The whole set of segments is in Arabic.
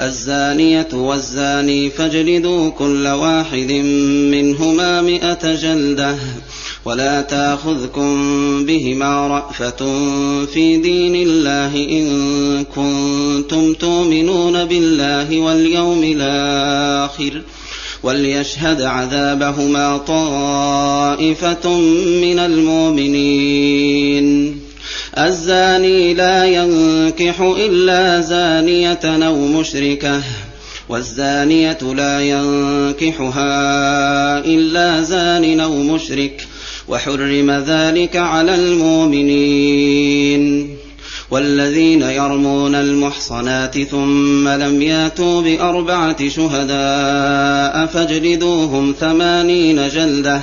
الزانية والزاني فاجلدوا كل واحد منهما مئة جلدة ولا تاخذكم بهما رأفة في دين الله إن كنتم تؤمنون بالله واليوم الآخر وليشهد عذابهما طائفة من المؤمنين الزاني لا ينكح إلا زانية أو مشركة والزانية لا ينكحها إلا زان أو مشرك وحرم ذلك على المؤمنين. والذين يرمون المحصنات ثم لم ياتوا بأربعة شهداء فاجلدوهم ثمانين جلدة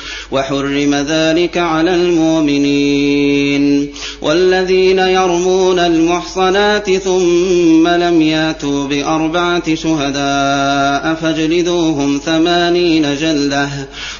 وحرم ذلك على المؤمنين والذين يرمون المحصنات ثم لم ياتوا بأربعة شهداء فاجلدوهم ثمانين جلدة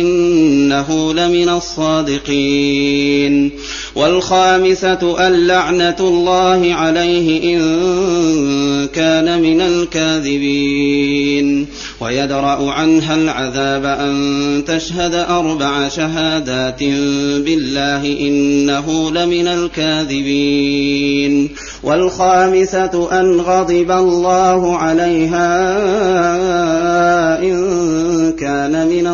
إنه لمن الصادقين. والخامسة اللعنة الله عليه إن كان من الكاذبين. ويدرأ عنها العذاب أن تشهد أربع شهادات بالله إنه لمن الكاذبين. والخامسة أن غضب الله عليها إن كان من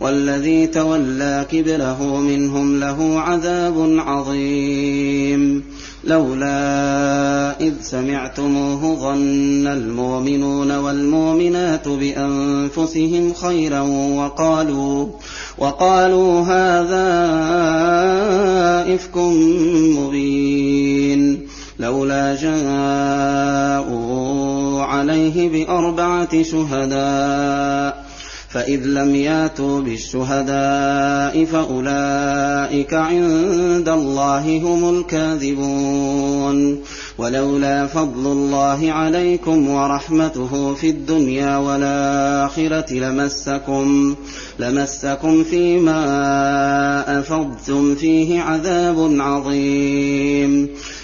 والذي تولى كبره منهم له عذاب عظيم. لولا إذ سمعتموه ظن المؤمنون والمؤمنات بأنفسهم خيرا وقالوا وقالوا هذا إفك مبين. لولا جاءوا عليه بأربعة شهداء فإذ لم ياتوا بالشهداء فأولئك عند الله هم الكاذبون. ولولا فضل الله عليكم ورحمته في الدنيا والآخرة لمسكم لمسكم فيما أفضتم فيه عذاب عظيم.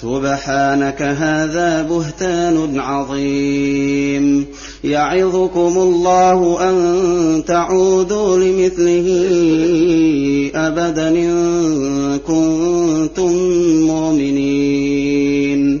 سبحانك هذا بهتان عظيم. يعظكم الله أن تعودوا لمثله أبدا إن كنتم مؤمنين.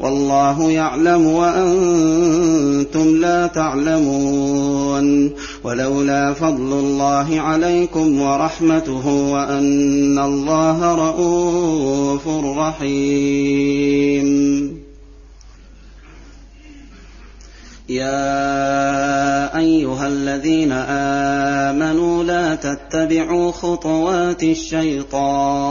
والله يعلم وأنتم لا تعلمون. ولولا فضل الله عليكم ورحمته وأن الله رءوف رحيم. يا أيها الذين آمنوا لا تتبعوا خطوات الشيطان.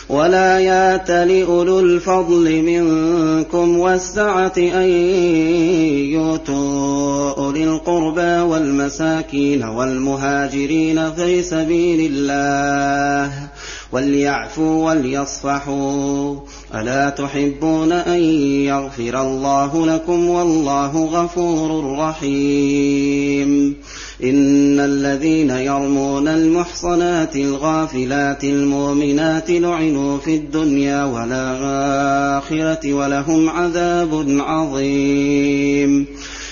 ولا يات لاولو الفضل منكم والسعه ان يؤتوا اولي القربى والمساكين والمهاجرين في سبيل الله وليعفوا وليصفحوا. ألا تحبون أن يغفر الله لكم والله غفور رحيم. إن الذين يرمون المحصنات الغافلات المؤمنات لعنوا في الدنيا والآخرة ولهم عذاب عظيم.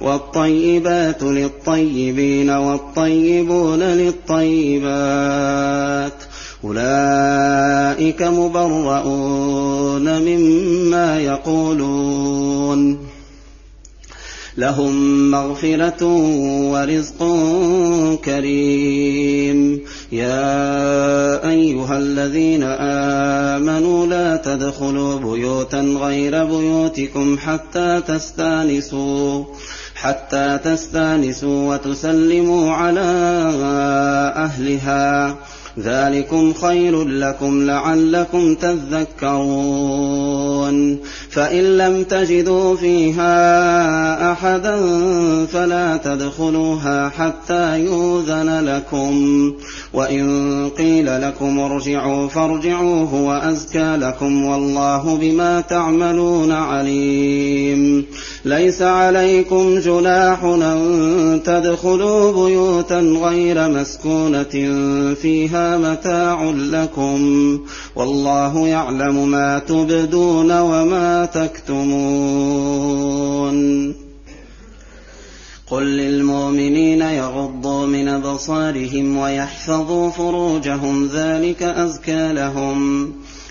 والطيبات للطيبين والطيبون للطيبات أولئك مبرؤون مما يقولون لهم مغفرة ورزق كريم يا أيها الذين آمنوا لا تدخلوا بيوتا غير بيوتكم حتى تستانسوا حتى تستانسوا وتسلموا على أهلها. ذلكم خير لكم لعلكم تذكرون. فإن لم تجدوا فيها أحدا فلا تدخلوها حتى يوذن لكم. وإن قيل لكم ارجعوا فارجعوا هو أزكى لكم والله بما تعملون عليم. ليس عليكم جناح أن تدخلوا بيوتا غير مسكونة فيها متاع لكم والله يعلم ما تبدون وما تكتمون. قل للمؤمنين يغضوا من أبصارهم ويحفظوا فروجهم ذلك أزكى لهم.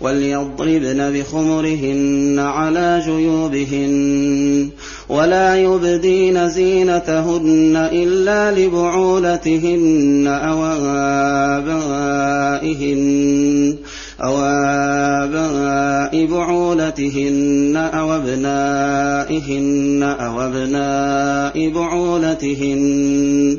وليضربن بخمرهن على جيوبهن ولا يبدين زينتهن إلا لبعولتهن أو آبائهن أو آباء بعولتهن أو أبنائهن أو أبناء بعولتهن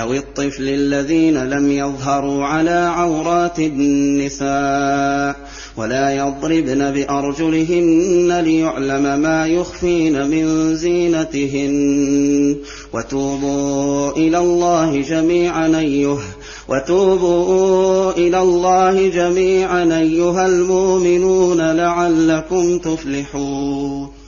أو الطفل الذين لم يظهروا على عورات النساء ولا يضربن بأرجلهن ليعلم ما يخفين من زينتهن. وتوبوا إلى الله جميعا أيها وتوبوا إلى الله جميعا أيها المؤمنون لعلكم تفلحون.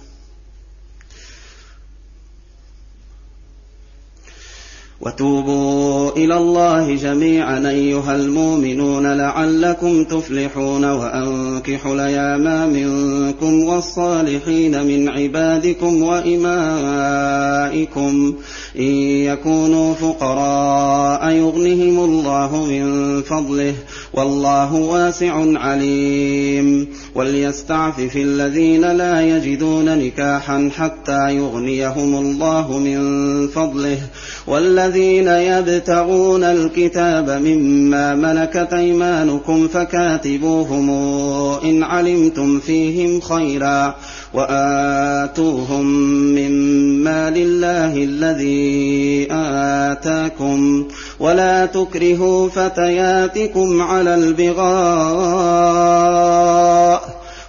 وتوبوا إلى الله جميعا أيها المؤمنون لعلكم تفلحون وأنكحوا الأيام منكم والصالحين من عبادكم وإمائكم. إن يكونوا فقراء يغنهم الله من فضله والله واسع عليم. وليستعفف الذين لا يجدون نكاحا حتى يغنيهم الله من فضله. والذين يبتغون الكتاب مما ملكت أيمانكم فكاتبوهم إن علمتم فيهم خيرا وآتوهم مما لله الذي آتاكم ولا تكرهوا فتياتكم على البغاء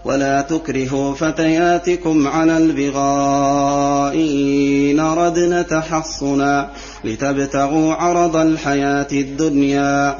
ولا تكرهوا فتياتكم على البغاء إن أردن تحصنا لتبتغوا عرض الحياة الدنيا.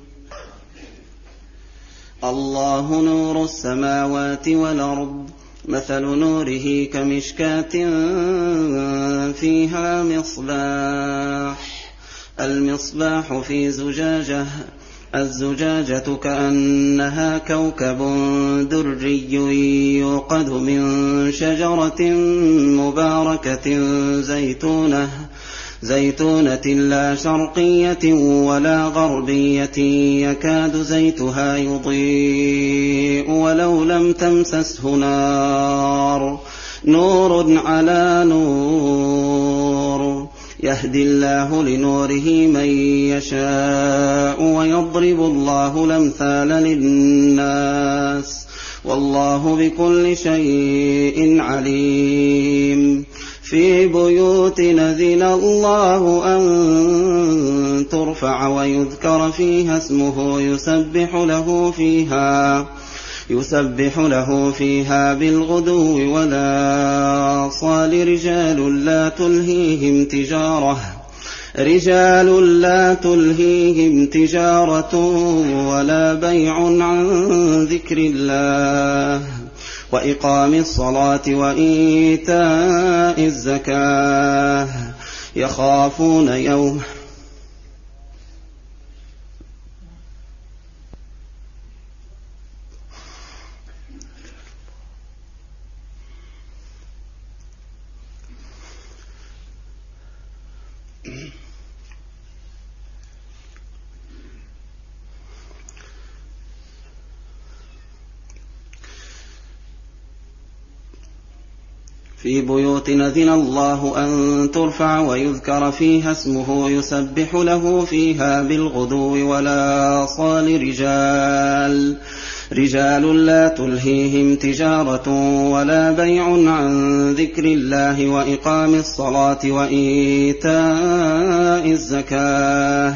الله نور السماوات والأرض مثل نوره كمشكاة فيها مصباح. المصباح في زجاجة الزجاجة كأنها كوكب دري يوقد من شجرة مباركة زيتونة. زيتونة لا شرقية ولا غربية يكاد زيتها يضيء ولو لم تمسسه نار. نور على نور يهدي الله لنوره من يشاء ويضرب الله الأمثال للناس. والله بكل شيء عليم. في بيوت نذن الله أن ترفع ويذكر فيها اسمه يسبح له فيها يسبح له فيها بالغدو ولا صال رجال لا تلهيهم تجارة رجال لا تلهيهم تجارة ولا بيع عن ذكر الله وإقام الصلاة وإيتاء الزكاة يخافون يوما في بيوت نذن الله أن ترفع ويذكر فيها اسمه يسبح له فيها بالغدو ولا صال رجال رجال لا تلهيهم تجارة ولا بيع عن ذكر الله وإقام الصلاة وإيتاء الزكاة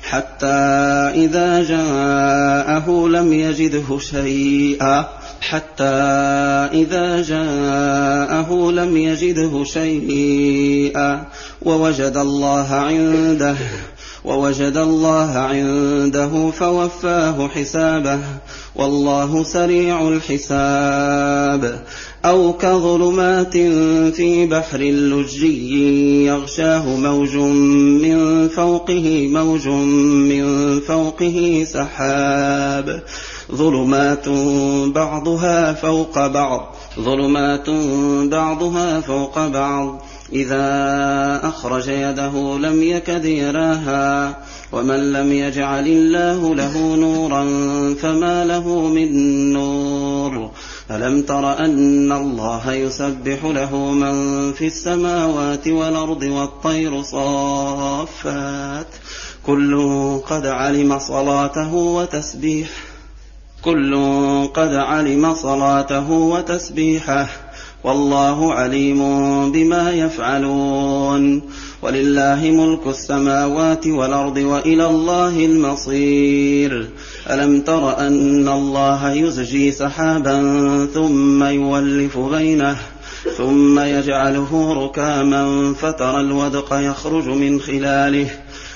حتى إذا جاءه لم يجده شيئا. حتى إذا جاءه لم يجده شيئا. ووجد الله عنده ووجد الله عنده فوفاه حسابه والله سريع الحساب. أو كظلمات في بحر لجي يغشاه موج من فوقه موج من فوقه سحاب. ظلمات بعضها فوق بعض ظلمات بعضها فوق بعض. إذا أخرج يده لم يكد يراها ومن لم يجعل الله له نورا فما له من نور. ألم تر أن الله يسبح له من في السماوات والأرض والطير صافات؟ كل قد علم صلاته وتسبيحه. كل قد علم صلاته وتسبيحه. والله عليم بما يفعلون. ولله ملك السماوات والأرض وإلى الله المصير. ألم تر أن الله يزجي سحابا ثم يولف بينه ثم يجعله ركاما فترى الودق يخرج من خلاله.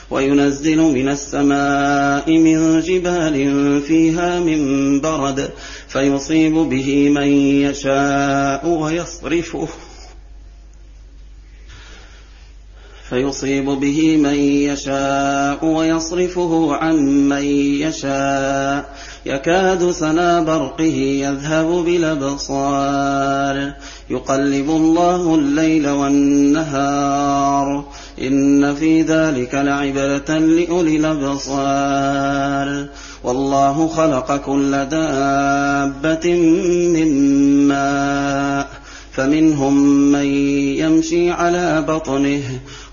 وينزل من السماء من جبال فيها من برد فيصيب به من يشاء ويصرفه. فيصيب به من يشاء ويصرفه عن من يشاء. يكاد سنا برقه يذهب بالأبصار. يقلب الله الليل والنهار. إن في ذلك لعبرة لأولي الأبصار. والله خلق كل دابة من ماء. فمنهم من يمشي على بطنه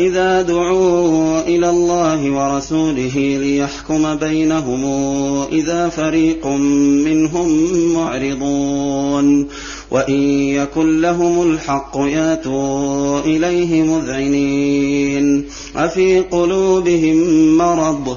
وإذا دعوا إلى الله ورسوله ليحكم بينهم إذا فريق منهم معرضون وإن يكن لهم الحق ياتوا إليه مذعنين أفي قلوبهم مرض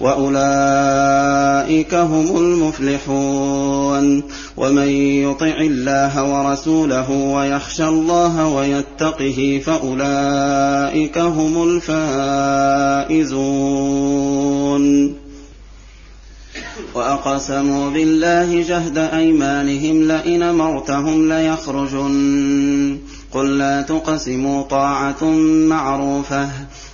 وأولئك هم المفلحون. ومن يطع الله ورسوله ويخشى الله ويتقه فأولئك هم الفائزون. وأقسموا بالله جهد أيمانهم لئن مرتهم ليخرجن. قل لا تقسموا طاعة معروفة.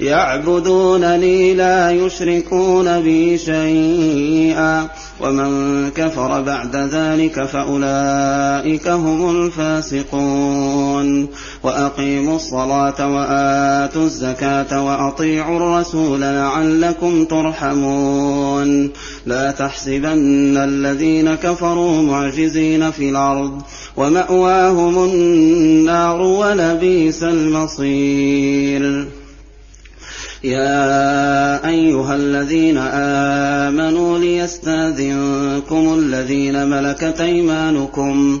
يعبدونني لا يشركون بي شيئا. ومن كفر بعد ذلك فأولئك هم الفاسقون. وأقيموا الصلاة وآتوا الزكاة وأطيعوا الرسول لعلكم ترحمون. لا تحسبن الذين كفروا معجزين في الأرض ومأواهم النار ولبيس المصير. يا أيها الذين آمنوا ليستأذنكم الذين ملكت أيمانكم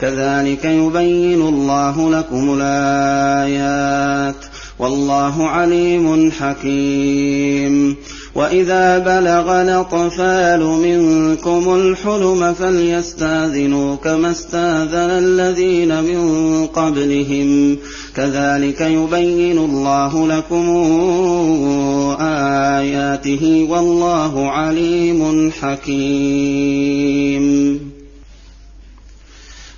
كذلك يبين الله لكم الآيات. والله عليم حكيم. وإذا بلغ الأطفال منكم الحلم فليستاذنوا كما استاذن الذين من قبلهم. كذلك يبين الله لكم آياته. والله عليم حكيم.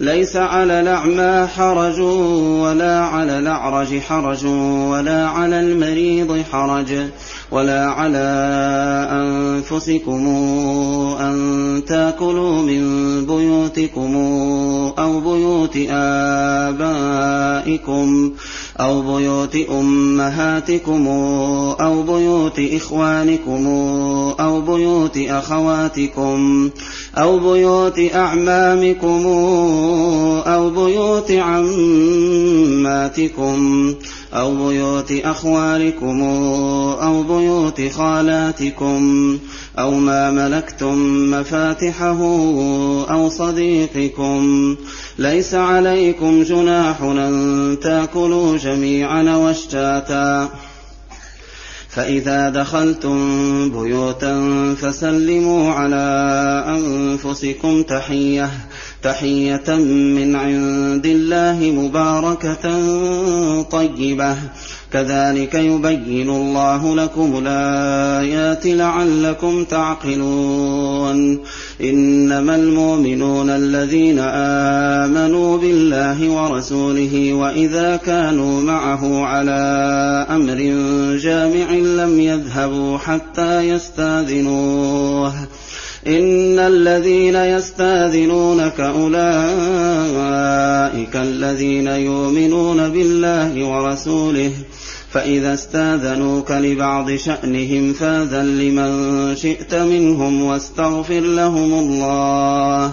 ليس على الأعمى حرج ولا على الأعرج حرج ولا على المريض حرج ولا على أنفسكم أن تأكلوا من بيوتكم أو بيوت آبائكم أو بيوت أمهاتكم أو بيوت إخوانكم أو بيوت أخواتكم أو بيوت أعمامكم أو بيوت عماتكم أو بيوت أخوالكم أو بيوت خالاتكم أو ما ملكتم مفاتحه أو صديقكم ليس عليكم جناح أن تأكلوا جميعا واشتاتا. فإذا دخلتم بيوتا فسلموا على أنفسكم تحية تحية من عند الله مباركة طيبة. كذلك يبين الله لكم الآيات لعلكم تعقلون. إنما المؤمنون الذين آمنوا بالله ورسوله وإذا كانوا معه على أمر جامع لم يذهبوا حتى يستاذنوه. إن الذين يستاذنونك أولئك الذين يؤمنون بالله ورسوله فإذا استاذنوك لبعض شأنهم فاذن لمن شئت منهم واستغفر لهم الله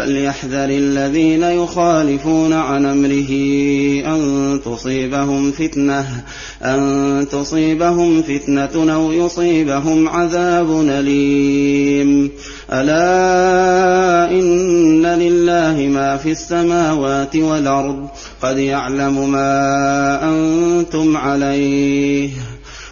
فليحذر الذين يخالفون عن امره ان تصيبهم فتنه ان تصيبهم فتنه أو يصيبهم عذاب اليم الا ان لله ما في السماوات والارض قد يعلم ما أنتم عليه